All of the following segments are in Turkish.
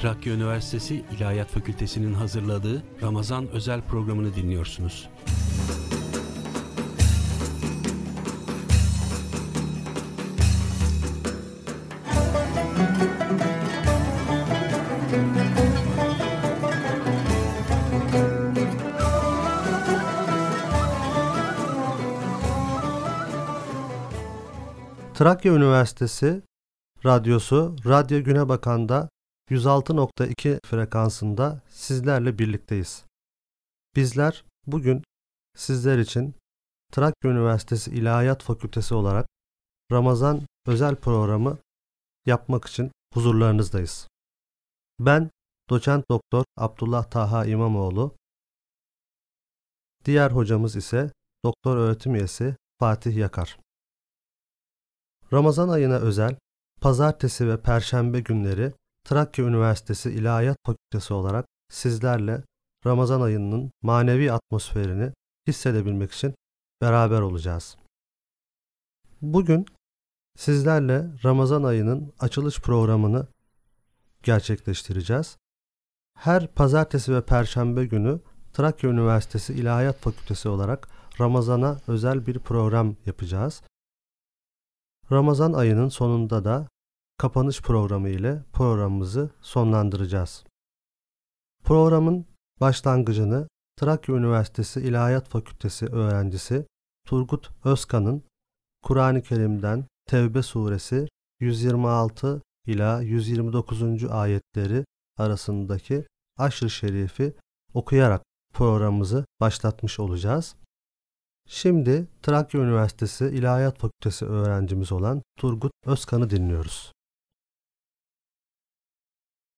Trakya Üniversitesi İlahiyat Fakültesi'nin hazırladığı Ramazan özel programını dinliyorsunuz. Trakya Üniversitesi Radyosu Radyo Güne Bakan'da 106.2 frekansında sizlerle birlikteyiz. Bizler bugün sizler için Trakya Üniversitesi İlahiyat Fakültesi olarak Ramazan özel programı yapmak için huzurlarınızdayız. Ben doçent doktor Abdullah Taha İmamoğlu, diğer hocamız ise doktor öğretim üyesi Fatih Yakar. Ramazan ayına özel pazartesi ve perşembe günleri Trakya Üniversitesi İlahiyat Fakültesi olarak sizlerle Ramazan ayının manevi atmosferini hissedebilmek için beraber olacağız. Bugün sizlerle Ramazan ayının açılış programını gerçekleştireceğiz. Her pazartesi ve perşembe günü Trakya Üniversitesi İlahiyat Fakültesi olarak Ramazan'a özel bir program yapacağız. Ramazan ayının sonunda da kapanış programı ile programımızı sonlandıracağız. Programın başlangıcını Trakya Üniversitesi İlahiyat Fakültesi öğrencisi Turgut Özkan'ın Kur'an-ı Kerim'den Tevbe suresi 126 ila 129. ayetleri arasındaki aşr-ı şerifi okuyarak programımızı başlatmış olacağız. Şimdi Trakya Üniversitesi İlahiyat Fakültesi öğrencimiz olan Turgut Özkan'ı dinliyoruz.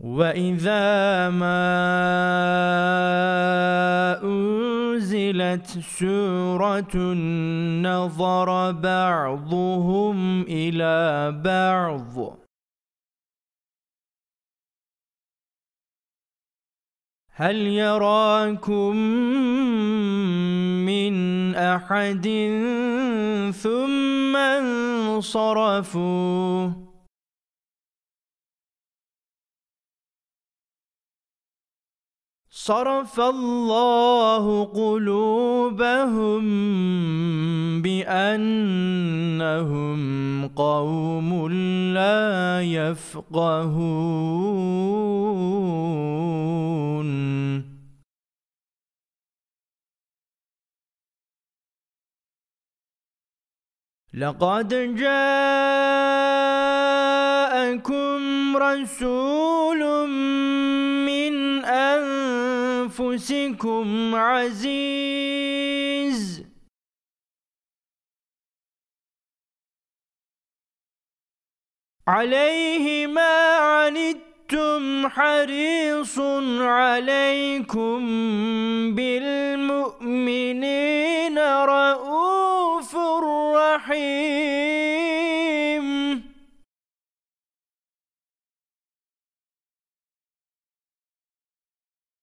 وإذا ما أنزلت سورة نظر بعضهم إلى بعض هل يراكم من أحد ثم انصرفوا صرف الله قلوبهم بأنهم قوم لا يفقهون. لقد جاءكم رسول أنفسكم عزيز. عليه ما عنتم حريص عليكم بالمؤمنين رؤوف رحيم.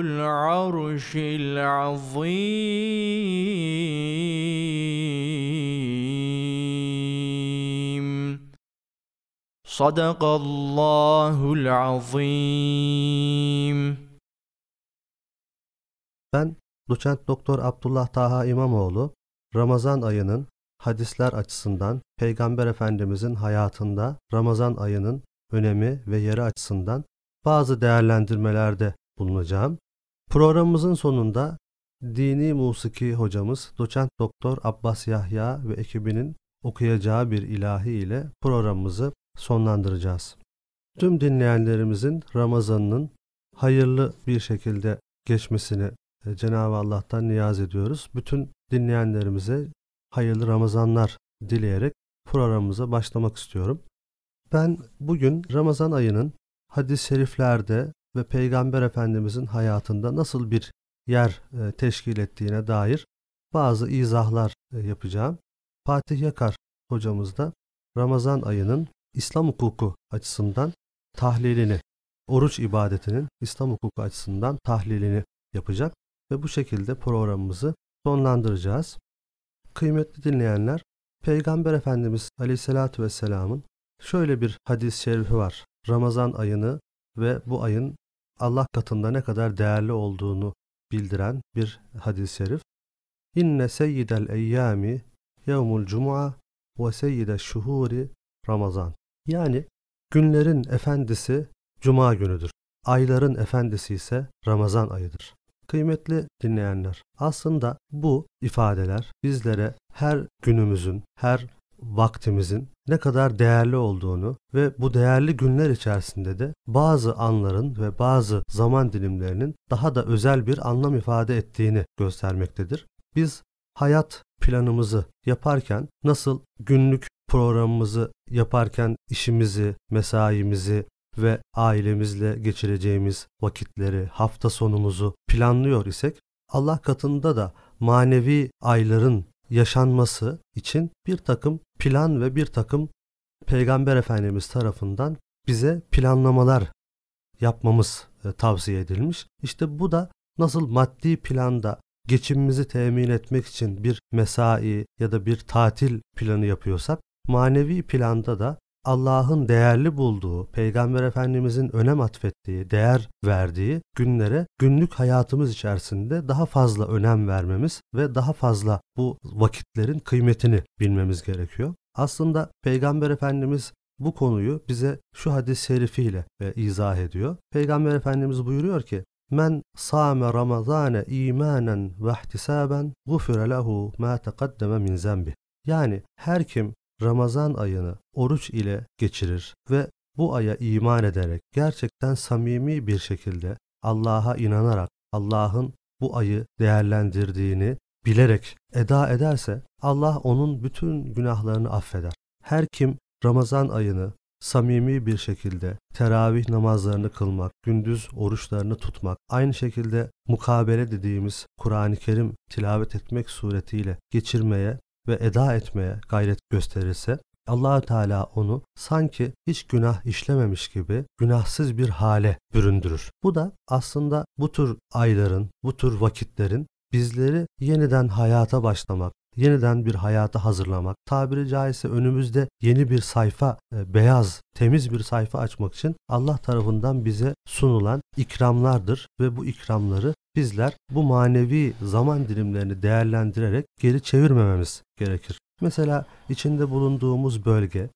العرش العظيم صدق الله العظيم Ben doçent doktor Abdullah Taha İmamoğlu, Ramazan ayının hadisler açısından Peygamber Efendimizin hayatında Ramazan ayının önemi ve yeri açısından bazı değerlendirmelerde bulunacağım. Programımızın sonunda dini musiki hocamız doçent doktor Abbas Yahya ve ekibinin okuyacağı bir ilahi ile programımızı sonlandıracağız. Tüm dinleyenlerimizin Ramazan'ının hayırlı bir şekilde geçmesini e, Cenab-ı Allah'tan niyaz ediyoruz. Bütün dinleyenlerimize hayırlı Ramazanlar dileyerek programımıza başlamak istiyorum. Ben bugün Ramazan ayının hadis-i şeriflerde ve Peygamber Efendimizin hayatında nasıl bir yer e, teşkil ettiğine dair bazı izahlar e, yapacağım. Fatih Yakar hocamız da Ramazan ayının İslam hukuku açısından tahlilini, oruç ibadetinin İslam hukuku açısından tahlilini yapacak ve bu şekilde programımızı sonlandıracağız. Kıymetli dinleyenler, Peygamber Efendimiz Aleyhisselatü Vesselam'ın şöyle bir hadis-i şerifi var. Ramazan ayını ve bu ayın Allah katında ne kadar değerli olduğunu bildiren bir hadis-i şerif. İnne seyyidel eyyami yevmul cum'a ve seyyidel şuhuri Ramazan. Yani günlerin efendisi cuma günüdür. Ayların efendisi ise Ramazan ayıdır. Kıymetli dinleyenler, aslında bu ifadeler bizlere her günümüzün, her vaktimizin ne kadar değerli olduğunu ve bu değerli günler içerisinde de bazı anların ve bazı zaman dilimlerinin daha da özel bir anlam ifade ettiğini göstermektedir. Biz hayat planımızı yaparken nasıl günlük programımızı yaparken işimizi, mesaimizi ve ailemizle geçireceğimiz vakitleri, hafta sonumuzu planlıyor isek Allah katında da manevi ayların yaşanması için bir takım plan ve bir takım Peygamber Efendimiz tarafından bize planlamalar yapmamız e, tavsiye edilmiş. İşte bu da nasıl maddi planda geçimimizi temin etmek için bir mesai ya da bir tatil planı yapıyorsak manevi planda da Allah'ın değerli bulduğu, Peygamber Efendimizin önem atfettiği, değer verdiği günlere günlük hayatımız içerisinde daha fazla önem vermemiz ve daha fazla bu vakitlerin kıymetini bilmemiz gerekiyor. Aslında Peygamber Efendimiz bu konuyu bize şu hadis-i şerifiyle e, izah ediyor. Peygamber Efendimiz buyuruyor ki Men sâme ramazâne imanen ve ihtisâben gufire lehu mâ teqaddeme min zembi. Yani her kim Ramazan ayını oruç ile geçirir ve bu aya iman ederek gerçekten samimi bir şekilde Allah'a inanarak Allah'ın bu ayı değerlendirdiğini bilerek eda ederse Allah onun bütün günahlarını affeder. Her kim Ramazan ayını samimi bir şekilde teravih namazlarını kılmak, gündüz oruçlarını tutmak, aynı şekilde mukabele dediğimiz Kur'an-ı Kerim tilavet etmek suretiyle geçirmeye ve eda etmeye gayret gösterirse allah Teala onu sanki hiç günah işlememiş gibi günahsız bir hale büründürür. Bu da aslında bu tür ayların, bu tür vakitlerin bizleri yeniden hayata başlamak, yeniden bir hayata hazırlamak, tabiri caizse önümüzde yeni bir sayfa, e, beyaz, temiz bir sayfa açmak için Allah tarafından bize sunulan ikramlardır ve bu ikramları bizler bu manevi zaman dilimlerini değerlendirerek geri çevirmememiz gerekir. Mesela içinde bulunduğumuz bölge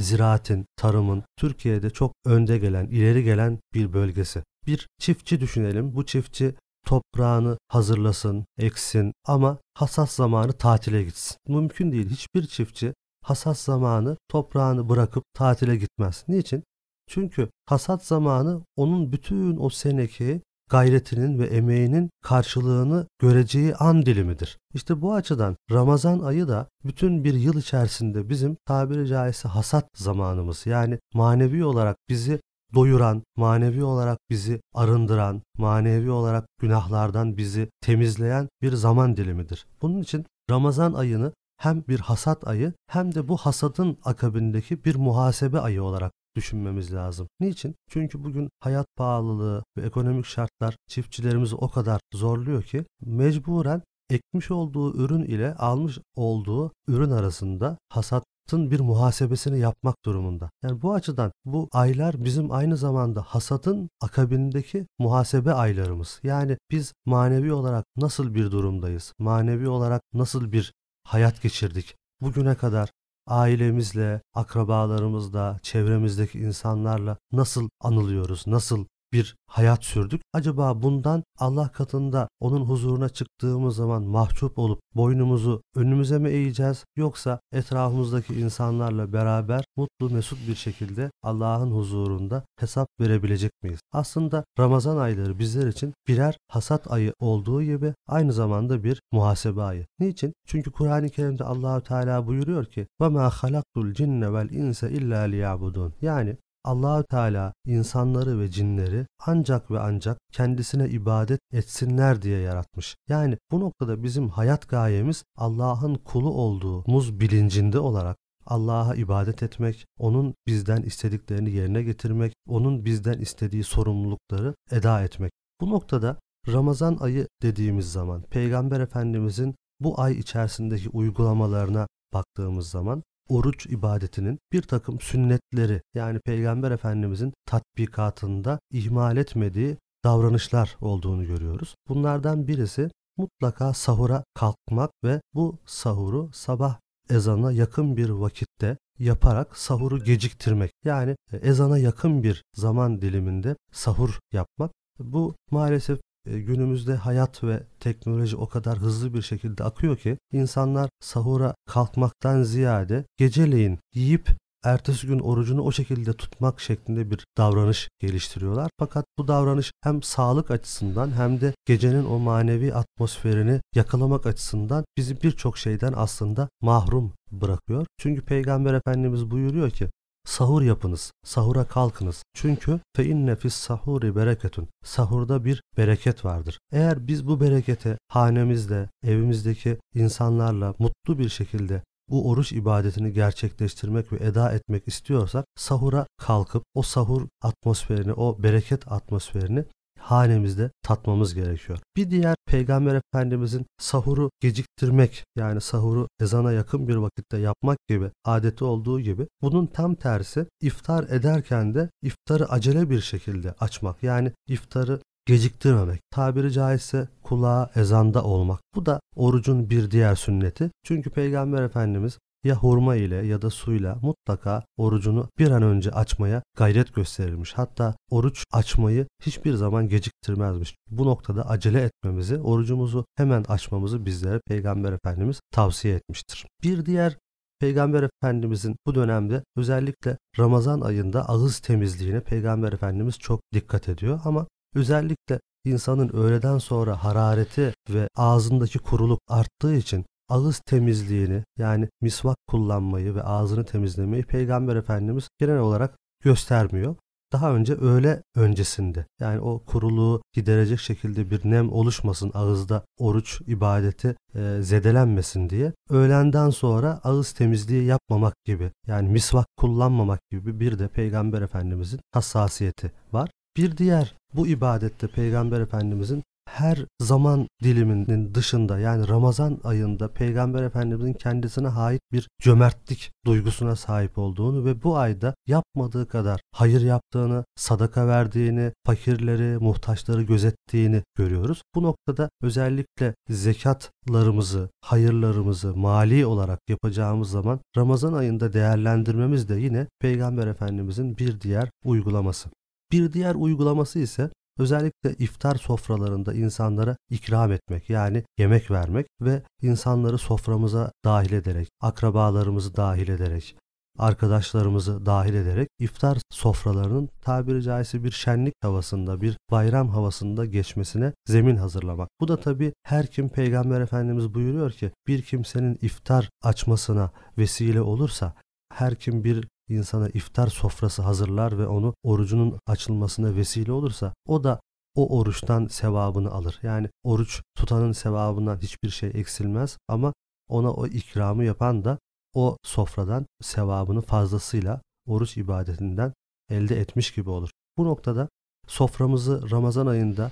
ziraatin, tarımın Türkiye'de çok önde gelen, ileri gelen bir bölgesi. Bir çiftçi düşünelim. Bu çiftçi toprağını hazırlasın, eksin ama hasat zamanı tatile gitsin. Mümkün değil. Hiçbir çiftçi hasat zamanı toprağını bırakıp tatile gitmez. Niçin? Çünkü hasat zamanı onun bütün o seneki gayretinin ve emeğinin karşılığını göreceği an dilimidir. İşte bu açıdan Ramazan ayı da bütün bir yıl içerisinde bizim tabiri caizse hasat zamanımız. Yani manevi olarak bizi doyuran, manevi olarak bizi arındıran, manevi olarak günahlardan bizi temizleyen bir zaman dilimidir. Bunun için Ramazan ayını hem bir hasat ayı hem de bu hasadın akabindeki bir muhasebe ayı olarak düşünmemiz lazım. Niçin? Çünkü bugün hayat pahalılığı ve ekonomik şartlar çiftçilerimizi o kadar zorluyor ki mecburen ekmiş olduğu ürün ile almış olduğu ürün arasında hasat bir muhasebesini yapmak durumunda. Yani bu açıdan bu aylar bizim aynı zamanda hasatın akabindeki muhasebe aylarımız. Yani biz manevi olarak nasıl bir durumdayız? Manevi olarak nasıl bir hayat geçirdik? Bugüne kadar ailemizle, akrabalarımızla, çevremizdeki insanlarla nasıl anılıyoruz, nasıl bir hayat sürdük. Acaba bundan Allah katında onun huzuruna çıktığımız zaman mahcup olup boynumuzu önümüze mi eğeceğiz yoksa etrafımızdaki insanlarla beraber mutlu mesut bir şekilde Allah'ın huzurunda hesap verebilecek miyiz? Aslında Ramazan ayları bizler için birer hasat ayı olduğu gibi aynı zamanda bir muhasebe ayı. Niçin? Çünkü Kur'an-ı Kerim'de Allahü Teala buyuruyor ki: "Ve ma halaktul cinne vel insa illa liyabudun." Yani Allahü Teala insanları ve cinleri ancak ve ancak kendisine ibadet etsinler diye yaratmış. Yani bu noktada bizim hayat gayemiz Allah'ın kulu olduğumuz bilincinde olarak Allah'a ibadet etmek, onun bizden istediklerini yerine getirmek, onun bizden istediği sorumlulukları eda etmek. Bu noktada Ramazan ayı dediğimiz zaman Peygamber Efendimizin bu ay içerisindeki uygulamalarına baktığımız zaman oruç ibadetinin bir takım sünnetleri yani Peygamber Efendimizin tatbikatında ihmal etmediği davranışlar olduğunu görüyoruz. Bunlardan birisi mutlaka sahura kalkmak ve bu sahuru sabah ezana yakın bir vakitte yaparak sahuru geciktirmek. Yani ezana yakın bir zaman diliminde sahur yapmak. Bu maalesef günümüzde hayat ve teknoloji o kadar hızlı bir şekilde akıyor ki insanlar sahura kalkmaktan ziyade geceleyin yiyip ertesi gün orucunu o şekilde tutmak şeklinde bir davranış geliştiriyorlar. Fakat bu davranış hem sağlık açısından hem de gecenin o manevi atmosferini yakalamak açısından bizi birçok şeyden aslında mahrum bırakıyor. Çünkü Peygamber Efendimiz buyuruyor ki Sahur yapınız, sahura kalkınız. Çünkü fe inne fis sahuri bereketun. Sahurda bir bereket vardır. Eğer biz bu berekete hanemizde, evimizdeki insanlarla mutlu bir şekilde bu oruç ibadetini gerçekleştirmek ve eda etmek istiyorsak sahura kalkıp o sahur atmosferini, o bereket atmosferini hanemizde tatmamız gerekiyor. Bir diğer Peygamber Efendimizin sahuru geciktirmek yani sahuru ezana yakın bir vakitte yapmak gibi adeti olduğu gibi bunun tam tersi iftar ederken de iftarı acele bir şekilde açmak yani iftarı geciktirmemek. Tabiri caizse kulağa ezanda olmak. Bu da orucun bir diğer sünneti. Çünkü Peygamber Efendimiz ya hurma ile ya da suyla mutlaka orucunu bir an önce açmaya gayret gösterilmiş. Hatta oruç açmayı hiçbir zaman geciktirmezmiş. Bu noktada acele etmemizi, orucumuzu hemen açmamızı bizlere Peygamber Efendimiz tavsiye etmiştir. Bir diğer Peygamber Efendimizin bu dönemde özellikle Ramazan ayında ağız temizliğine Peygamber Efendimiz çok dikkat ediyor ama özellikle insanın öğleden sonra harareti ve ağzındaki kuruluk arttığı için ağız temizliğini yani misvak kullanmayı ve ağzını temizlemeyi Peygamber Efendimiz genel olarak göstermiyor. Daha önce öğle öncesinde yani o kuruluğu giderecek şekilde bir nem oluşmasın ağızda oruç ibadeti e, zedelenmesin diye öğlenden sonra ağız temizliği yapmamak gibi yani misvak kullanmamak gibi bir de Peygamber Efendimizin hassasiyeti var. Bir diğer bu ibadette Peygamber Efendimizin her zaman diliminin dışında yani Ramazan ayında Peygamber Efendimizin kendisine ait bir cömertlik duygusuna sahip olduğunu ve bu ayda yapmadığı kadar hayır yaptığını, sadaka verdiğini, fakirleri, muhtaçları gözettiğini görüyoruz. Bu noktada özellikle zekatlarımızı, hayırlarımızı mali olarak yapacağımız zaman Ramazan ayında değerlendirmemiz de yine Peygamber Efendimizin bir diğer uygulaması. Bir diğer uygulaması ise özellikle iftar sofralarında insanlara ikram etmek yani yemek vermek ve insanları soframıza dahil ederek, akrabalarımızı dahil ederek, arkadaşlarımızı dahil ederek iftar sofralarının tabiri caizse bir şenlik havasında, bir bayram havasında geçmesine zemin hazırlamak. Bu da tabi her kim Peygamber Efendimiz buyuruyor ki bir kimsenin iftar açmasına vesile olursa her kim bir insana iftar sofrası hazırlar ve onu orucunun açılmasına vesile olursa o da o oruçtan sevabını alır. Yani oruç tutanın sevabından hiçbir şey eksilmez ama ona o ikramı yapan da o sofradan sevabını fazlasıyla oruç ibadetinden elde etmiş gibi olur. Bu noktada soframızı Ramazan ayında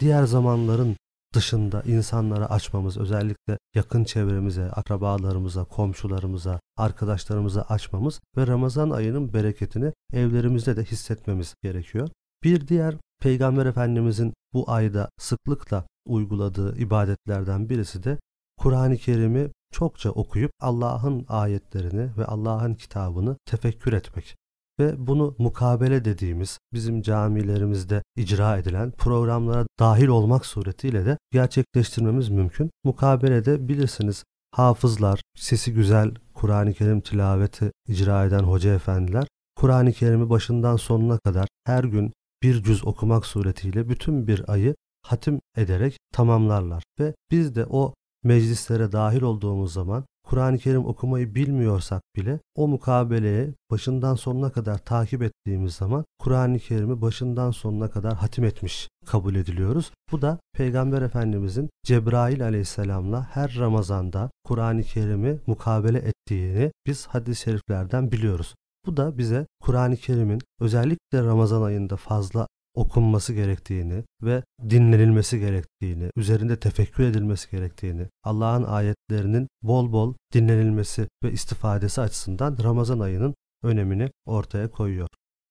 diğer zamanların dışında insanlara açmamız, özellikle yakın çevremize, akrabalarımıza, komşularımıza, arkadaşlarımıza açmamız ve Ramazan ayının bereketini evlerimizde de hissetmemiz gerekiyor. Bir diğer Peygamber Efendimizin bu ayda sıklıkla uyguladığı ibadetlerden birisi de Kur'an-ı Kerim'i çokça okuyup Allah'ın ayetlerini ve Allah'ın kitabını tefekkür etmek ve bunu mukabele dediğimiz bizim camilerimizde icra edilen programlara dahil olmak suretiyle de gerçekleştirmemiz mümkün. Mukabelede bilirsiniz hafızlar, sesi güzel Kur'an-ı Kerim tilaveti icra eden hoca efendiler Kur'an-ı Kerim'i başından sonuna kadar her gün bir cüz okumak suretiyle bütün bir ayı hatim ederek tamamlarlar ve biz de o meclislere dahil olduğumuz zaman Kur'an-ı Kerim okumayı bilmiyorsak bile o mukabeleye başından sonuna kadar takip ettiğimiz zaman Kur'an-ı Kerim'i başından sonuna kadar hatim etmiş kabul ediliyoruz. Bu da Peygamber Efendimizin Cebrail aleyhisselamla her Ramazan'da Kur'an-ı Kerim'i mukabele ettiğini biz hadis-i şeriflerden biliyoruz. Bu da bize Kur'an-ı Kerim'in özellikle Ramazan ayında fazla okunması gerektiğini ve dinlenilmesi gerektiğini, üzerinde tefekkür edilmesi gerektiğini, Allah'ın ayetlerinin bol bol dinlenilmesi ve istifadesi açısından Ramazan ayının önemini ortaya koyuyor.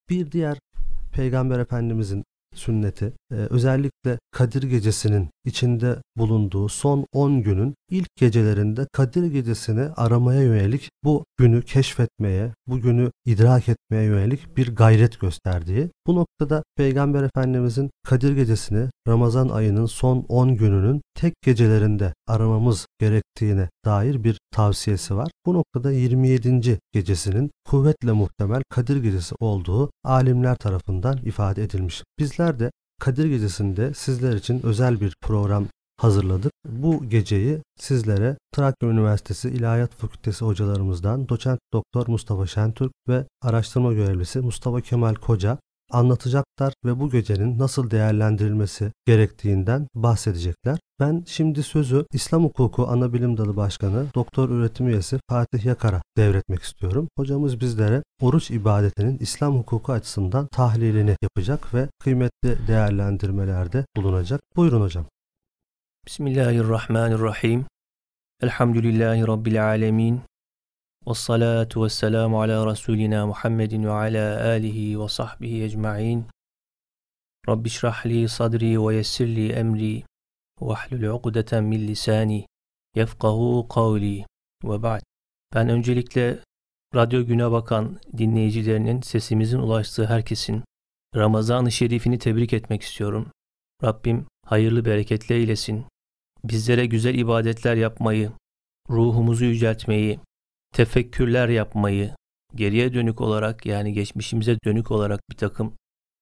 Bir diğer Peygamber Efendimizin sünneti e, özellikle Kadir Gecesi'nin içinde bulunduğu son 10 günün ilk gecelerinde Kadir Gecesi'ni aramaya yönelik bu günü keşfetmeye, bu günü idrak etmeye yönelik bir gayret gösterdiği. Bu noktada Peygamber Efendimizin Kadir Gecesi'ni Ramazan ayının son 10 gününün tek gecelerinde aramamız gerektiğine dair bir tavsiyesi var. Bu noktada 27. gecesinin kuvvetle muhtemel Kadir Gecesi olduğu alimler tarafından ifade edilmiş. Bizler de Kadir Gecesi'nde sizler için özel bir program hazırladık. Bu geceyi sizlere Trakya Üniversitesi İlahiyat Fakültesi hocalarımızdan doçent doktor Mustafa Şentürk ve araştırma görevlisi Mustafa Kemal Koca anlatacaklar ve bu gecenin nasıl değerlendirilmesi gerektiğinden bahsedecekler. Ben şimdi sözü İslam Hukuku Anabilim Dalı Başkanı Doktor Öğretim Üyesi Fatih Yakar'a devretmek istiyorum. Hocamız bizlere oruç ibadetinin İslam hukuku açısından tahlilini yapacak ve kıymetli değerlendirmelerde bulunacak. Buyurun hocam. Bismillahirrahmanirrahim. Elhamdülillahi Rabbil alemin. Ala Resulina Muhammedin ve ala alihi ve sahbihi ecma'in. Rabbi şrahli sadri ve yessirli emri ve ahlul uqdeten min lisani yefkahu kavli ve ba'd. Ben öncelikle Radyo Güne Bakan dinleyicilerinin sesimizin ulaştığı herkesin Ramazan-ı Şerifini tebrik etmek istiyorum. Rabbim hayırlı bereketli eylesin. Bizlere güzel ibadetler yapmayı, ruhumuzu yüceltmeyi, tefekkürler yapmayı, geriye dönük olarak yani geçmişimize dönük olarak bir takım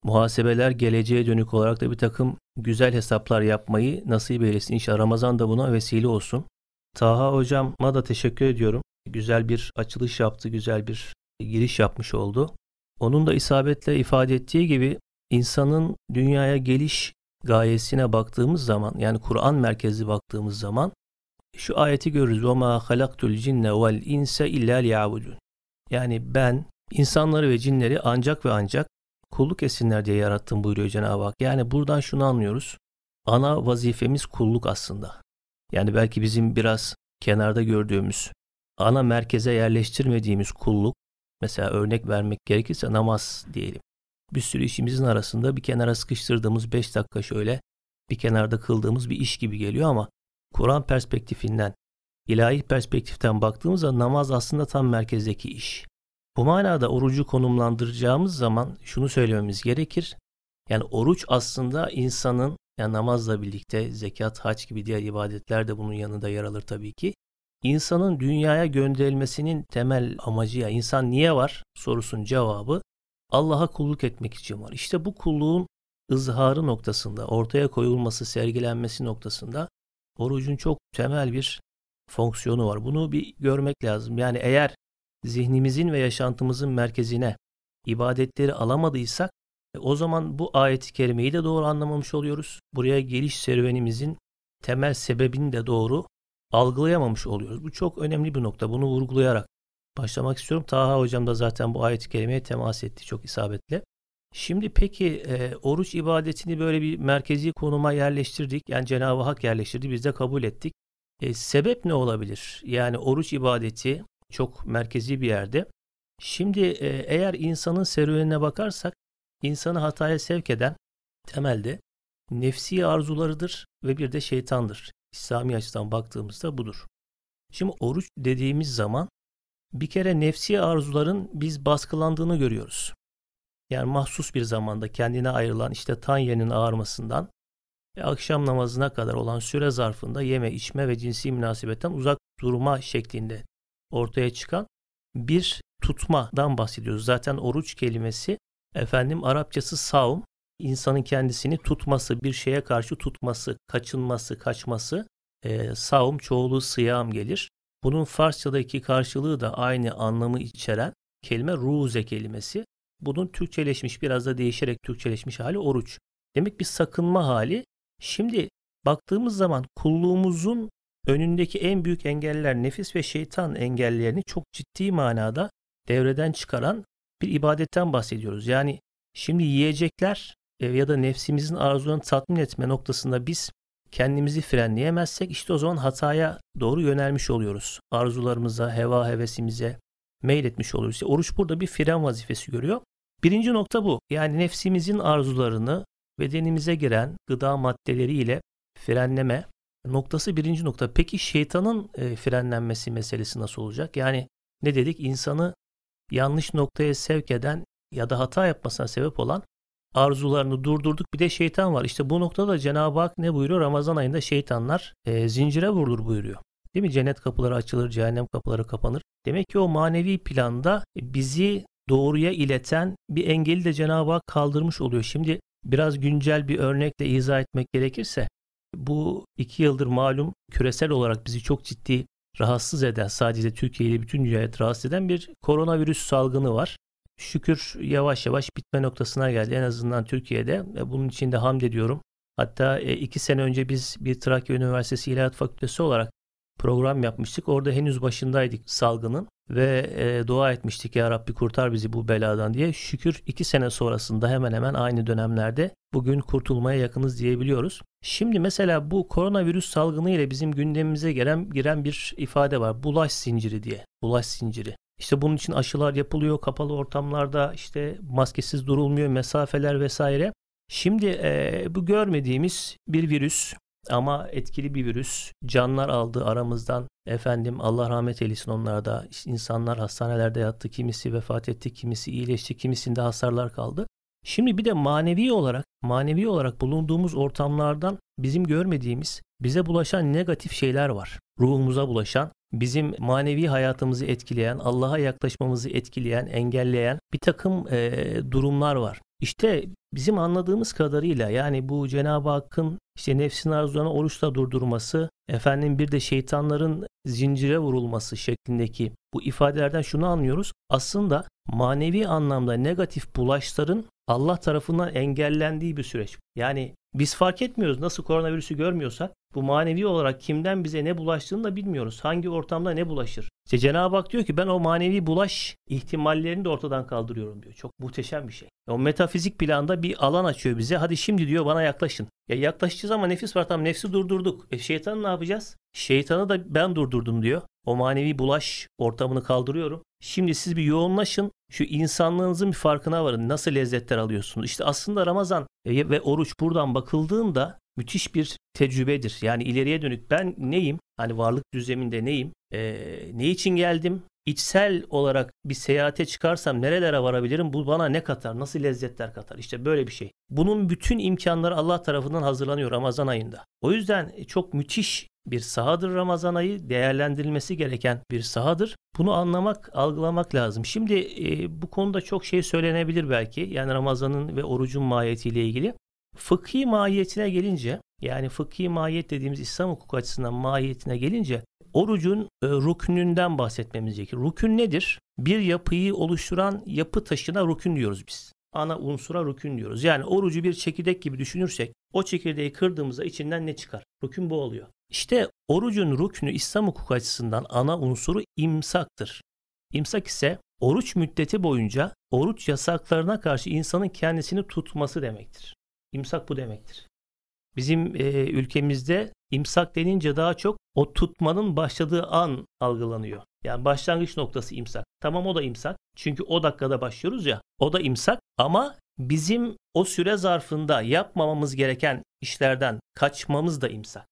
muhasebeler, geleceğe dönük olarak da bir takım güzel hesaplar yapmayı nasip eylesin. İnşallah Ramazan da buna vesile olsun. Taha hocama da teşekkür ediyorum. Güzel bir açılış yaptı, güzel bir giriş yapmış oldu. Onun da isabetle ifade ettiği gibi insanın dünyaya geliş gayesine baktığımız zaman yani Kur'an merkezli baktığımız zaman şu ayeti görürüz. وَمَا خَلَقْتُ الْجِنَّ وَالْاِنْسَ اِلَّا لِيَعْبُدُونَ Yani ben insanları ve cinleri ancak ve ancak kulluk etsinler diye yarattım buyuruyor Cenab-ı Hak. Yani buradan şunu anlıyoruz. Ana vazifemiz kulluk aslında. Yani belki bizim biraz kenarda gördüğümüz, ana merkeze yerleştirmediğimiz kulluk, mesela örnek vermek gerekirse namaz diyelim. Bir sürü işimizin arasında bir kenara sıkıştırdığımız 5 dakika şöyle bir kenarda kıldığımız bir iş gibi geliyor ama Kur'an perspektifinden, ilahi perspektiften baktığımızda namaz aslında tam merkezdeki iş. Bu manada orucu konumlandıracağımız zaman şunu söylememiz gerekir. Yani oruç aslında insanın yani namazla birlikte zekat, hac gibi diğer ibadetler de bunun yanında yer alır tabii ki. İnsanın dünyaya gönderilmesinin temel amacı ya insan niye var sorusunun cevabı Allah'a kulluk etmek için var. İşte bu kulluğun ızharı noktasında, ortaya koyulması, sergilenmesi noktasında orucun çok temel bir fonksiyonu var. Bunu bir görmek lazım. Yani eğer zihnimizin ve yaşantımızın merkezine ibadetleri alamadıysak e, o zaman bu ayeti kerimeyi de doğru anlamamış oluyoruz. Buraya geliş serüvenimizin temel sebebini de doğru algılayamamış oluyoruz. Bu çok önemli bir nokta. Bunu vurgulayarak başlamak istiyorum. Taha hocam da zaten bu ayet-i kerimeye temas etti çok isabetle. Şimdi peki e, oruç ibadetini böyle bir merkezi konuma yerleştirdik. Yani Cenab-ı Hak yerleştirdi. Biz de kabul ettik. E, sebep ne olabilir? Yani oruç ibadeti çok merkezi bir yerde. Şimdi e, eğer insanın serüvenine bakarsak insanı hataya sevk eden temelde nefsi arzularıdır ve bir de şeytandır. İslami açıdan baktığımızda budur. Şimdi oruç dediğimiz zaman bir kere nefsi arzuların biz baskılandığını görüyoruz. Yani mahsus bir zamanda kendine ayrılan işte tanyenin ağarmasından ve akşam namazına kadar olan süre zarfında yeme, içme ve cinsi münasebetten uzak durma şeklinde ortaya çıkan bir tutmadan bahsediyoruz. Zaten oruç kelimesi efendim Arapçası savm, insanın kendisini tutması, bir şeye karşı tutması, kaçınması, kaçması. E, savm çoğulu sıyam gelir. Bunun Farsçadaki karşılığı da aynı anlamı içeren kelime ruze kelimesi. Bunun Türkçeleşmiş biraz da değişerek Türkçeleşmiş hali oruç. Demek bir sakınma hali. Şimdi baktığımız zaman kulluğumuzun önündeki en büyük engeller nefis ve şeytan engellerini çok ciddi manada devreden çıkaran bir ibadetten bahsediyoruz. Yani şimdi yiyecekler e, ya da nefsimizin arzularını tatmin etme noktasında biz kendimizi frenleyemezsek işte o zaman hataya doğru yönelmiş oluyoruz. Arzularımıza, heva hevesimize meyletmiş oluyoruz. İşte oruç burada bir fren vazifesi görüyor. Birinci nokta bu. Yani nefsimizin arzularını bedenimize giren gıda maddeleriyle frenleme noktası birinci nokta. Peki şeytanın e, frenlenmesi meselesi nasıl olacak? Yani ne dedik? İnsanı yanlış noktaya sevk eden ya da hata yapmasına sebep olan arzularını durdurduk. Bir de şeytan var. İşte bu noktada Cenab-ı Hak ne buyuruyor? Ramazan ayında şeytanlar e, zincire vurulur buyuruyor. Değil mi? Cennet kapıları açılır, cehennem kapıları kapanır. Demek ki o manevi planda bizi doğruya ileten bir engeli de Cenab-ı Hak kaldırmış oluyor. Şimdi biraz güncel bir örnekle izah etmek gerekirse bu iki yıldır malum küresel olarak bizi çok ciddi rahatsız eden sadece Türkiye'yi bütün dünyayı rahatsız eden bir koronavirüs salgını var. Şükür yavaş yavaş bitme noktasına geldi en azından Türkiye'de ve bunun için de hamd ediyorum. Hatta e, iki sene önce biz bir Trakya Üniversitesi İlahiyat Fakültesi olarak program yapmıştık. Orada henüz başındaydık salgının ve e, dua etmiştik ya Rabbi kurtar bizi bu beladan diye. Şükür iki sene sonrasında hemen hemen aynı dönemlerde bugün kurtulmaya yakınız diyebiliyoruz. Şimdi mesela bu koronavirüs salgını ile bizim gündemimize gelen giren bir ifade var. Bulaş zinciri diye. Bulaş zinciri. İşte bunun için aşılar yapılıyor kapalı ortamlarda işte maskesiz durulmuyor mesafeler vesaire. Şimdi e, bu görmediğimiz bir virüs ama etkili bir virüs. Canlar aldı aramızdan. Efendim Allah rahmet eylesin onlarda. insanlar hastanelerde yattı. Kimisi vefat etti, kimisi iyileşti, kimisinde hasarlar kaldı. Şimdi bir de manevi olarak, manevi olarak bulunduğumuz ortamlardan bizim görmediğimiz, bize bulaşan negatif şeyler var. Ruhumuza bulaşan, bizim manevi hayatımızı etkileyen, Allah'a yaklaşmamızı etkileyen, engelleyen bir takım e, durumlar var. İşte bizim anladığımız kadarıyla yani bu Cenab-ı Hakk'ın işte nefsin arzularını oruçla durdurması, efendim bir de şeytanların zincire vurulması şeklindeki bu ifadelerden şunu anlıyoruz. Aslında manevi anlamda negatif bulaşların Allah tarafından engellendiği bir süreç. Yani biz fark etmiyoruz nasıl koronavirüsü görmüyorsak bu manevi olarak kimden bize ne bulaştığını da bilmiyoruz. Hangi ortamda ne bulaşır. İşte Cenab-ı Hak diyor ki ben o manevi bulaş ihtimallerini de ortadan kaldırıyorum diyor. Çok muhteşem bir şey. O metafizik planda bir alan açıyor bize. Hadi şimdi diyor bana yaklaşın. Ya yaklaşacağız ama nefis var tamam nefsi durdurduk. E şeytanı ne yapacağız? Şeytanı da ben durdurdum diyor. O manevi bulaş ortamını kaldırıyorum. Şimdi siz bir yoğunlaşın. Şu insanlığınızın bir farkına varın. Nasıl lezzetler alıyorsunuz? İşte aslında Ramazan ve oruç buradan bakıldığında müthiş bir tecrübedir. Yani ileriye dönük ben neyim? Hani varlık düzleminde neyim? Ee, ne için geldim? İçsel olarak bir seyahate çıkarsam nerelere varabilirim? Bu bana ne katar? Nasıl lezzetler katar? İşte böyle bir şey. Bunun bütün imkanları Allah tarafından hazırlanıyor Ramazan ayında. O yüzden çok müthiş bir sahadır Ramazan ayı. Değerlendirilmesi gereken bir sahadır. Bunu anlamak, algılamak lazım. Şimdi e, bu konuda çok şey söylenebilir belki. Yani Ramazan'ın ve orucun mahiyetiyle ilgili. Fıkhi mahiyetine gelince yani fıkhi mahiyet dediğimiz İslam hukuku açısından mahiyetine gelince orucun e, rüknünden bahsetmemiz gerekir. Rükün nedir? Bir yapıyı oluşturan yapı taşına rükün diyoruz biz. Ana unsura rükün diyoruz. Yani orucu bir çekirdek gibi düşünürsek o çekirdeği kırdığımızda içinden ne çıkar? Rükün bu oluyor. İşte orucun rüknü İslam hukuku açısından ana unsuru imsaktır. İmsak ise oruç müddeti boyunca oruç yasaklarına karşı insanın kendisini tutması demektir. İmsak bu demektir. Bizim e, ülkemizde imsak denince daha çok o tutmanın başladığı an algılanıyor. Yani başlangıç noktası imsak. Tamam o da imsak. Çünkü o dakikada başlıyoruz ya. O da imsak ama bizim o süre zarfında yapmamamız gereken işlerden kaçmamız da imsak.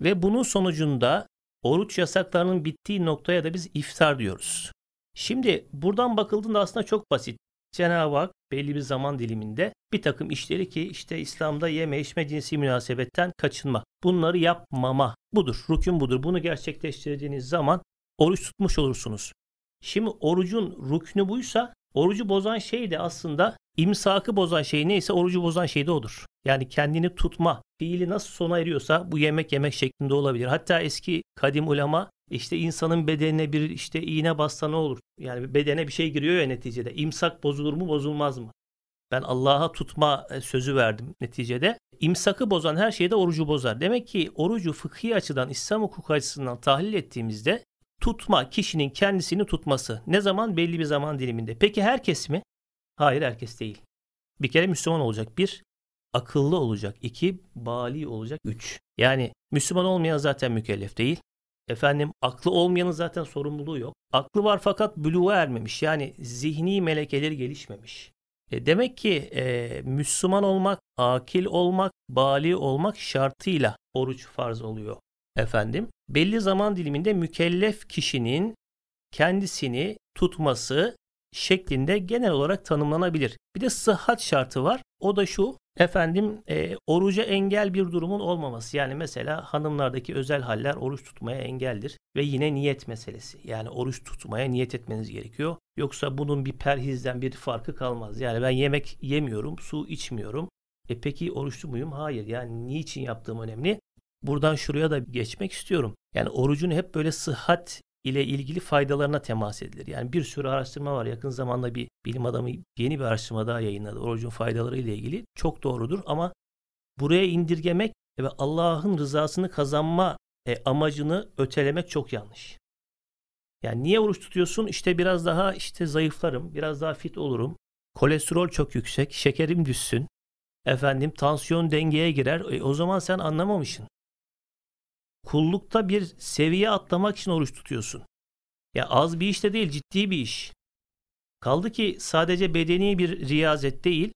Ve bunun sonucunda oruç yasaklarının bittiği noktaya da biz iftar diyoruz. Şimdi buradan bakıldığında aslında çok basit. Cenab-ı Hak belli bir zaman diliminde bir takım işleri ki işte İslam'da yeme içme cinsi münasebetten kaçınma. Bunları yapmama budur. Rükün budur. Bunu gerçekleştirdiğiniz zaman oruç tutmuş olursunuz. Şimdi orucun rüknü buysa orucu bozan şey de aslında imsakı bozan şey neyse orucu bozan şey de odur. Yani kendini tutma fiili nasıl sona eriyorsa bu yemek yemek şeklinde olabilir. Hatta eski kadim ulema işte insanın bedenine bir işte iğne bassa ne olur? Yani bedene bir şey giriyor ya neticede. İmsak bozulur mu bozulmaz mı? Ben Allah'a tutma e, sözü verdim neticede. İmsakı bozan her şey de orucu bozar. Demek ki orucu fıkhi açıdan, İslam hukuku açısından tahlil ettiğimizde tutma, kişinin kendisini tutması. Ne zaman? Belli bir zaman diliminde. Peki herkes mi? Hayır herkes değil. Bir kere Müslüman olacak. Bir, akıllı olacak. İki, bali olacak. Üç. Yani Müslüman olmayan zaten mükellef değil. Efendim aklı olmayanın zaten sorumluluğu yok. Aklı var fakat buluğa ermemiş. Yani zihni melekeleri gelişmemiş. E demek ki e, Müslüman olmak, akil olmak, bali olmak şartıyla oruç farz oluyor. Efendim belli zaman diliminde mükellef kişinin kendisini tutması şeklinde genel olarak tanımlanabilir. Bir de sıhhat şartı var. O da şu. Efendim e, oruca engel bir durumun olmaması. Yani mesela hanımlardaki özel haller oruç tutmaya engeldir. Ve yine niyet meselesi. Yani oruç tutmaya niyet etmeniz gerekiyor. Yoksa bunun bir perhizden bir farkı kalmaz. Yani ben yemek yemiyorum, su içmiyorum. E peki oruçlu muyum? Hayır. Yani niçin yaptığım önemli. Buradan şuraya da geçmek istiyorum. Yani orucun hep böyle sıhhat ile ilgili faydalarına temas edilir. Yani bir sürü araştırma var. Yakın zamanda bir bilim adamı yeni bir araştırma daha yayınladı. Orucun faydaları ile ilgili. Çok doğrudur ama buraya indirgemek ve Allah'ın rızasını kazanma e, amacını ötelemek çok yanlış. Yani niye oruç tutuyorsun? İşte biraz daha işte zayıflarım, biraz daha fit olurum. Kolesterol çok yüksek, şekerim düşsün. Efendim tansiyon dengeye girer. E, o zaman sen anlamamışsın kullukta bir seviye atlamak için oruç tutuyorsun. Ya az bir iş de değil, ciddi bir iş. Kaldı ki sadece bedeni bir riyazet değil,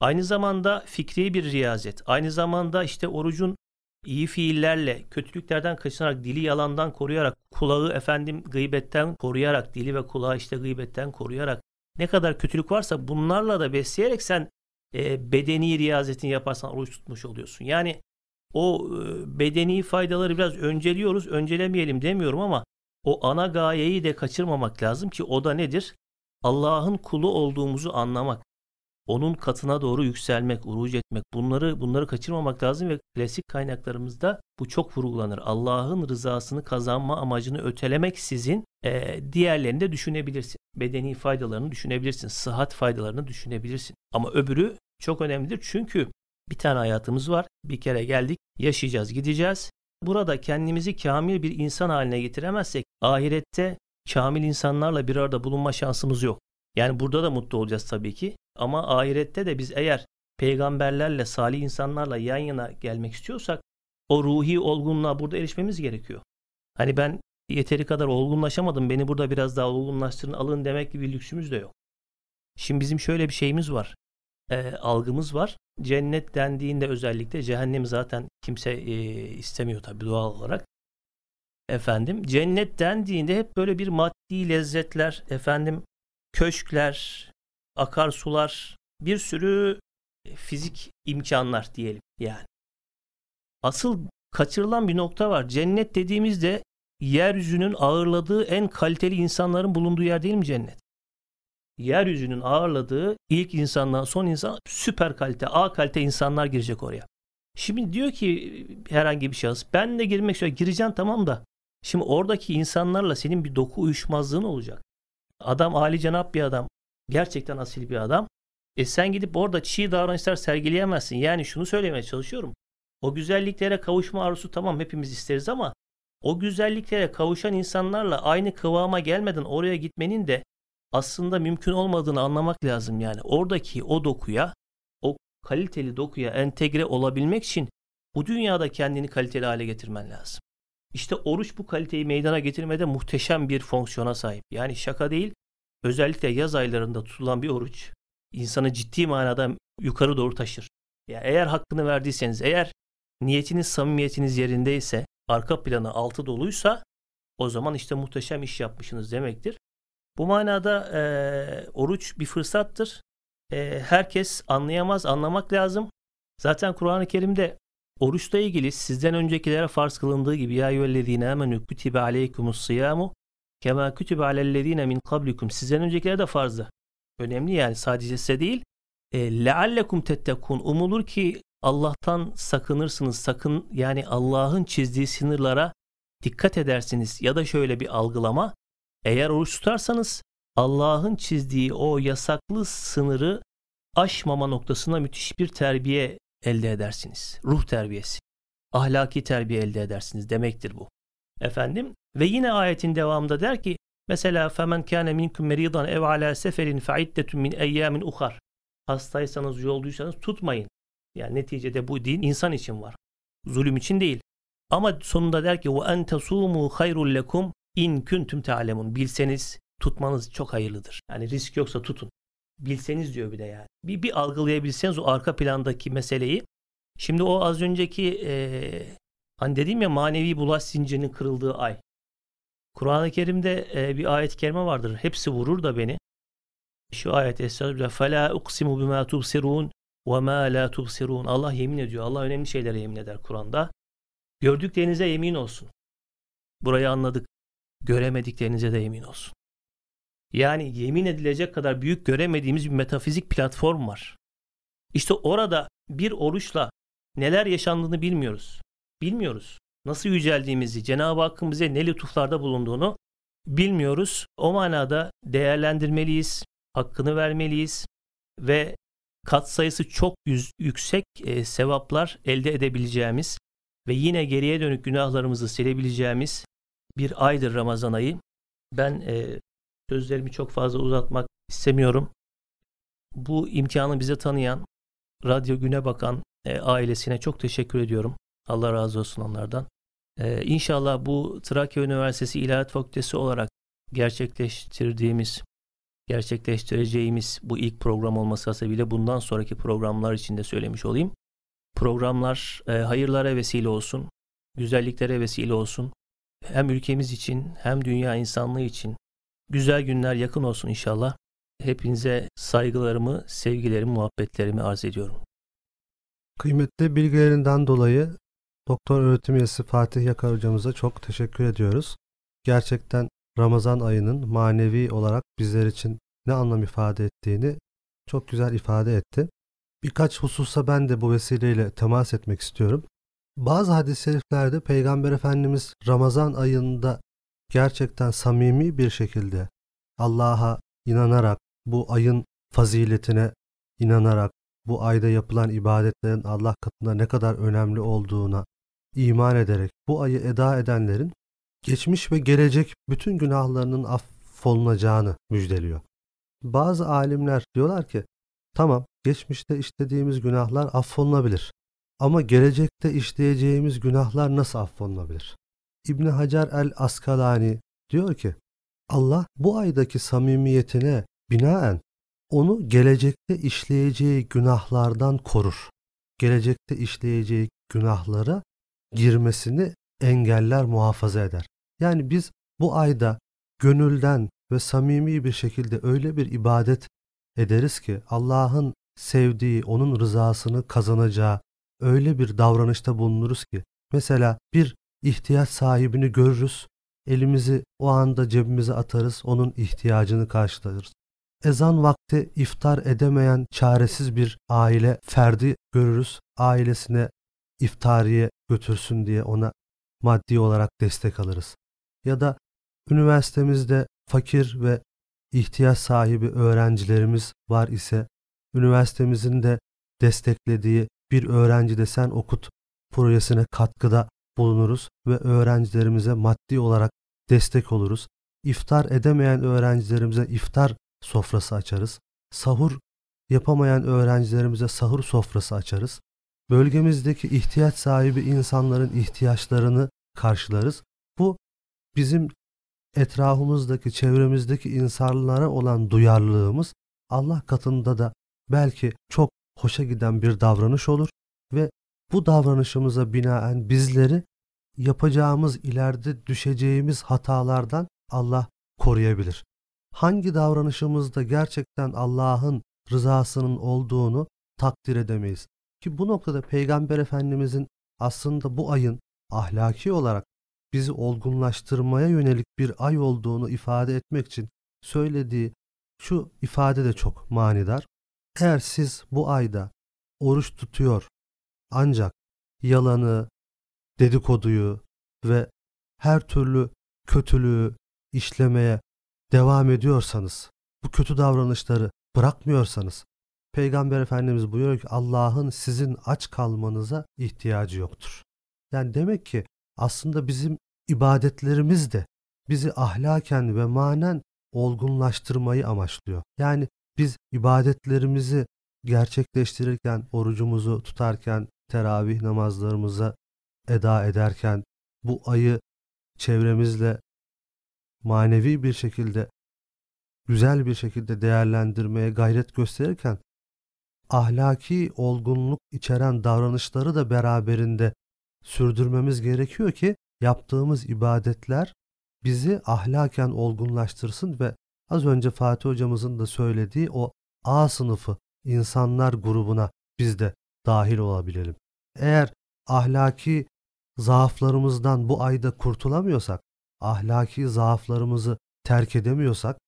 aynı zamanda fikri bir riyazet. Aynı zamanda işte orucun iyi fiillerle, kötülüklerden kaçınarak, dili yalandan koruyarak, kulağı efendim gıybetten koruyarak, dili ve kulağı işte gıybetten koruyarak ne kadar kötülük varsa bunlarla da besleyerek sen e, bedeni riyazetini yaparsan oruç tutmuş oluyorsun. Yani o e, bedeni faydaları biraz önceliyoruz, öncelemeyelim demiyorum ama o ana gayeyi de kaçırmamak lazım ki o da nedir? Allah'ın kulu olduğumuzu anlamak. Onun katına doğru yükselmek, uruc etmek. Bunları bunları kaçırmamak lazım ve klasik kaynaklarımızda bu çok vurgulanır. Allah'ın rızasını kazanma amacını ötelemek sizin e, diğerlerini de düşünebilirsin. Bedeni faydalarını düşünebilirsin. Sıhhat faydalarını düşünebilirsin. Ama öbürü çok önemlidir. Çünkü bir tane hayatımız var. Bir kere geldik, yaşayacağız, gideceğiz. Burada kendimizi kamil bir insan haline getiremezsek ahirette kamil insanlarla bir arada bulunma şansımız yok. Yani burada da mutlu olacağız tabii ki. Ama ahirette de biz eğer peygamberlerle, salih insanlarla yan yana gelmek istiyorsak o ruhi olgunluğa burada erişmemiz gerekiyor. Hani ben yeteri kadar olgunlaşamadım, beni burada biraz daha olgunlaştırın, alın demek gibi lüksümüz de yok. Şimdi bizim şöyle bir şeyimiz var e, algımız var. Cennet dendiğinde özellikle cehennem zaten kimse e, istemiyor tabii doğal olarak. Efendim cennet dendiğinde hep böyle bir maddi lezzetler, efendim köşkler, akarsular, bir sürü fizik imkanlar diyelim yani. Asıl kaçırılan bir nokta var. Cennet dediğimizde yeryüzünün ağırladığı en kaliteli insanların bulunduğu yer değil mi cennet? Yeryüzünün ağırladığı ilk insandan son insan süper kalite, A kalite insanlar girecek oraya. Şimdi diyor ki herhangi bir şahıs ben de girmek istiyorum. Gireceğim tamam da şimdi oradaki insanlarla senin bir doku uyuşmazlığın olacak. Adam Ali cenap bir adam. Gerçekten asil bir adam. E sen gidip orada çiğ davranışlar sergileyemezsin. Yani şunu söylemeye çalışıyorum. O güzelliklere kavuşma arzusu tamam hepimiz isteriz ama o güzelliklere kavuşan insanlarla aynı kıvama gelmeden oraya gitmenin de aslında mümkün olmadığını anlamak lazım yani. Oradaki o dokuya, o kaliteli dokuya entegre olabilmek için bu dünyada kendini kaliteli hale getirmen lazım. İşte oruç bu kaliteyi meydana getirmede muhteşem bir fonksiyona sahip. Yani şaka değil, özellikle yaz aylarında tutulan bir oruç insanı ciddi manada yukarı doğru taşır. Ya eğer hakkını verdiyseniz, eğer niyetiniz, samimiyetiniz yerindeyse, arka planı altı doluysa o zaman işte muhteşem iş yapmışsınız demektir. Bu manada e, oruç bir fırsattır. E, herkes anlayamaz, anlamak lazım. Zaten Kur'an-ı Kerim'de oruçla ilgili sizden öncekilere farz kılındığı gibi ya eyyühellezine amenü kütibe aleykumus siyamu kema kütibe alellezine min kablikum sizden öncekilere de farzdı. Önemli yani sadece size değil. E, leallekum tettekun umulur ki Allah'tan sakınırsınız. Sakın yani Allah'ın çizdiği sınırlara dikkat edersiniz ya da şöyle bir algılama. Eğer oruç tutarsanız Allah'ın çizdiği o yasaklı sınırı aşmama noktasına müthiş bir terbiye elde edersiniz. Ruh terbiyesi. Ahlaki terbiye elde edersiniz demektir bu. Efendim ve yine ayetin devamında der ki mesela femen kâne minkum meridan ev ala seferin fe iddetun min eyyamin uhar. Hastaysanız yolduysanız tutmayın. Yani neticede bu din insan için var. Zulüm için değil. Ama sonunda der ki ve en tesumu hayrul lekum in kuntum ta'lemun. Bilseniz tutmanız çok hayırlıdır. Yani risk yoksa tutun. Bilseniz diyor bir de yani. Bir, bir algılayabilseniz o arka plandaki meseleyi. Şimdi o az önceki e, hani dediğim ya manevi bulaş zincirinin kırıldığı ay. Kur'an-ı Kerim'de e, bir ayet-i kerime vardır. Hepsi vurur da beni. Şu ayet Estağfirullah. فَلَا اُقْسِمُ بِمَا تُبْصِرُونَ وَمَا لَا تُبْصِرُونَ Allah yemin ediyor. Allah önemli şeylere yemin eder Kur'an'da. Gördüklerinize yemin olsun. Burayı anladık. Göremediklerinize de yemin olsun. Yani yemin edilecek kadar büyük göremediğimiz bir metafizik platform var. İşte orada bir oruçla neler yaşandığını bilmiyoruz. Bilmiyoruz. Nasıl yüceldiğimizi, Cenab-ı Hakk'ın bize ne lütuflarda bulunduğunu bilmiyoruz. O manada değerlendirmeliyiz, hakkını vermeliyiz ve kat sayısı çok yüz, yüksek e, sevaplar elde edebileceğimiz ve yine geriye dönük günahlarımızı silebileceğimiz bir aydır Ramazan ayı. Ben e, sözlerimi çok fazla uzatmak istemiyorum. Bu imkanı bize tanıyan Radyo Güne Bakan e, ailesine çok teşekkür ediyorum. Allah razı olsun onlardan. E, inşallah bu Trakya Üniversitesi İlahiyat Fakültesi olarak gerçekleştirdiğimiz, gerçekleştireceğimiz bu ilk program olması hasebiyle bundan sonraki programlar için de söylemiş olayım. Programlar e, hayırlara vesile olsun, güzelliklere vesile olsun. Hem ülkemiz için hem dünya insanlığı için güzel günler yakın olsun inşallah. Hepinize saygılarımı, sevgilerimi, muhabbetlerimi arz ediyorum. Kıymetli bilgilerinden dolayı Doktor öğretim üyesi Fatih Yakar hocamıza çok teşekkür ediyoruz. Gerçekten Ramazan ayının manevi olarak bizler için ne anlam ifade ettiğini çok güzel ifade etti. Birkaç hususa ben de bu vesileyle temas etmek istiyorum. Bazı hadis-i şeriflerde Peygamber Efendimiz Ramazan ayında gerçekten samimi bir şekilde Allah'a inanarak, bu ayın faziletine inanarak, bu ayda yapılan ibadetlerin Allah katında ne kadar önemli olduğuna iman ederek bu ayı eda edenlerin geçmiş ve gelecek bütün günahlarının affolunacağını müjdeliyor. Bazı alimler diyorlar ki tamam geçmişte işlediğimiz günahlar affolunabilir ama gelecekte işleyeceğimiz günahlar nasıl affolunabilir? İbni Hacer el Askalani diyor ki Allah bu aydaki samimiyetine binaen onu gelecekte işleyeceği günahlardan korur. Gelecekte işleyeceği günahlara girmesini engeller, muhafaza eder. Yani biz bu ayda gönülden ve samimi bir şekilde öyle bir ibadet ederiz ki Allah'ın sevdiği, onun rızasını kazanacağı öyle bir davranışta bulunuruz ki mesela bir ihtiyaç sahibini görürüz, elimizi o anda cebimize atarız, onun ihtiyacını karşılarız. Ezan vakti iftar edemeyen çaresiz bir aile ferdi görürüz. Ailesine iftariye götürsün diye ona maddi olarak destek alırız. Ya da üniversitemizde fakir ve ihtiyaç sahibi öğrencilerimiz var ise üniversitemizin de desteklediği bir öğrenci de sen okut projesine katkıda bulunuruz ve öğrencilerimize maddi olarak destek oluruz. iftar edemeyen öğrencilerimize iftar sofrası açarız. Sahur yapamayan öğrencilerimize sahur sofrası açarız. Bölgemizdeki ihtiyaç sahibi insanların ihtiyaçlarını karşılarız. Bu bizim etrafımızdaki, çevremizdeki insanlara olan duyarlılığımız Allah katında da belki çok hoşa giden bir davranış olur ve bu davranışımıza binaen bizleri yapacağımız ileride düşeceğimiz hatalardan Allah koruyabilir. Hangi davranışımızda gerçekten Allah'ın rızasının olduğunu takdir edemeyiz. Ki bu noktada Peygamber Efendimizin aslında bu ayın ahlaki olarak bizi olgunlaştırmaya yönelik bir ay olduğunu ifade etmek için söylediği şu ifade de çok manidar. Eğer siz bu ayda oruç tutuyor ancak yalanı, dedikoduyu ve her türlü kötülüğü işlemeye devam ediyorsanız, bu kötü davranışları bırakmıyorsanız, Peygamber Efendimiz buyuruyor ki Allah'ın sizin aç kalmanıza ihtiyacı yoktur. Yani demek ki aslında bizim ibadetlerimiz de bizi ahlaken ve manen olgunlaştırmayı amaçlıyor. Yani biz ibadetlerimizi gerçekleştirirken, orucumuzu tutarken, teravih namazlarımıza eda ederken, bu ayı çevremizle manevi bir şekilde, güzel bir şekilde değerlendirmeye gayret gösterirken, ahlaki olgunluk içeren davranışları da beraberinde sürdürmemiz gerekiyor ki yaptığımız ibadetler bizi ahlaken olgunlaştırsın ve az önce Fatih hocamızın da söylediği o A sınıfı insanlar grubuna biz de dahil olabilelim. Eğer ahlaki zaaflarımızdan bu ayda kurtulamıyorsak, ahlaki zaaflarımızı terk edemiyorsak,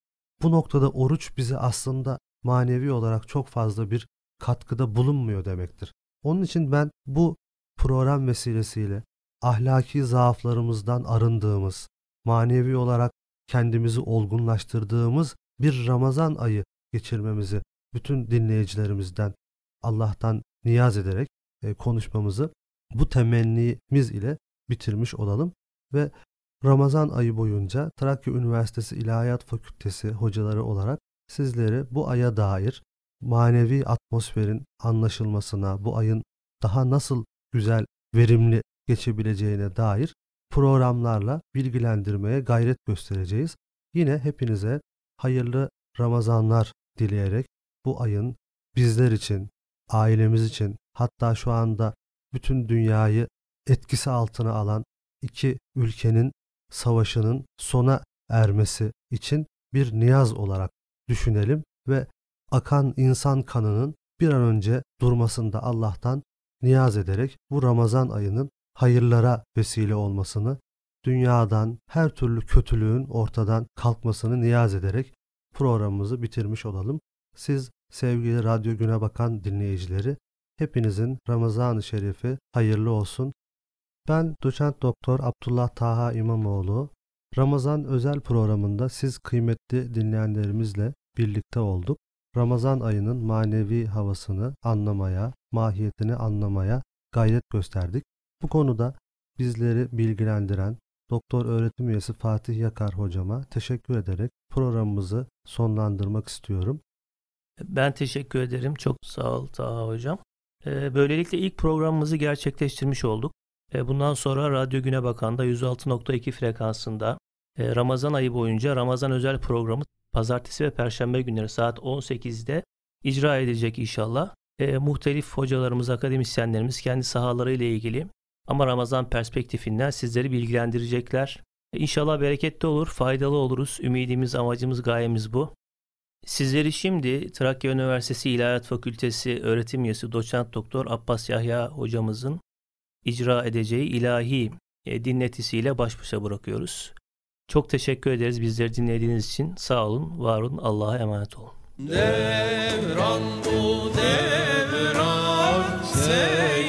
bu noktada oruç bize aslında manevi olarak çok fazla bir katkıda bulunmuyor demektir. Onun için ben bu program vesilesiyle ahlaki zaaflarımızdan arındığımız, manevi olarak kendimizi olgunlaştırdığımız bir Ramazan ayı geçirmemizi bütün dinleyicilerimizden Allah'tan niyaz ederek e, konuşmamızı bu temennimiz ile bitirmiş olalım ve Ramazan ayı boyunca Trakya Üniversitesi İlahiyat Fakültesi hocaları olarak sizleri bu aya dair manevi atmosferin anlaşılmasına, bu ayın daha nasıl güzel, verimli geçebileceğine dair programlarla bilgilendirmeye gayret göstereceğiz. Yine hepinize hayırlı Ramazanlar dileyerek bu ayın bizler için, ailemiz için, hatta şu anda bütün dünyayı etkisi altına alan iki ülkenin savaşının sona ermesi için bir niyaz olarak düşünelim ve akan insan kanının bir an önce durmasında Allah'tan niyaz ederek bu Ramazan ayının hayırlara vesile olmasını, dünyadan her türlü kötülüğün ortadan kalkmasını niyaz ederek programımızı bitirmiş olalım. Siz sevgili Radyo Güne Bakan dinleyicileri hepinizin Ramazan-ı Şerifi hayırlı olsun. Ben doçent doktor Abdullah Taha İmamoğlu. Ramazan özel programında siz kıymetli dinleyenlerimizle birlikte olduk. Ramazan ayının manevi havasını anlamaya, mahiyetini anlamaya gayret gösterdik. Bu konuda bizleri bilgilendiren Doktor öğretim üyesi Fatih Yakar hocama teşekkür ederek programımızı sonlandırmak istiyorum. Ben teşekkür ederim. Çok sağ ol Taha hocam. Ee, böylelikle ilk programımızı gerçekleştirmiş olduk. Ee, bundan sonra Radyo Güne Bakan'da 106.2 frekansında e, Ramazan ayı boyunca Ramazan özel programı pazartesi ve perşembe günleri saat 18'de icra edecek inşallah. E, muhtelif hocalarımız, akademisyenlerimiz kendi sahaları ile ilgili ama Ramazan perspektifinden sizleri bilgilendirecekler. E, inşallah bereketli olur, faydalı oluruz. Ümidimiz, amacımız, gayemiz bu. Sizleri şimdi Trakya Üniversitesi İlahiyat Fakültesi öğretim üyesi doçent doktor Abbas Yahya hocamızın icra edeceği ilahi e, dinletisiyle baş başa bırakıyoruz. Çok teşekkür ederiz bizleri dinlediğiniz için. Sağ olun, var olun, Allah'a emanet olun. Devran bu devran, seyran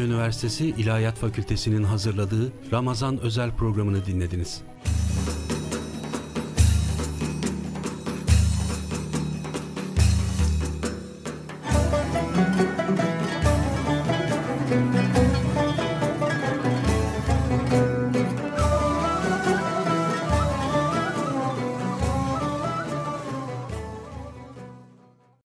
Üniversitesi İlahiyat Fakültesi'nin hazırladığı Ramazan özel programını dinlediniz.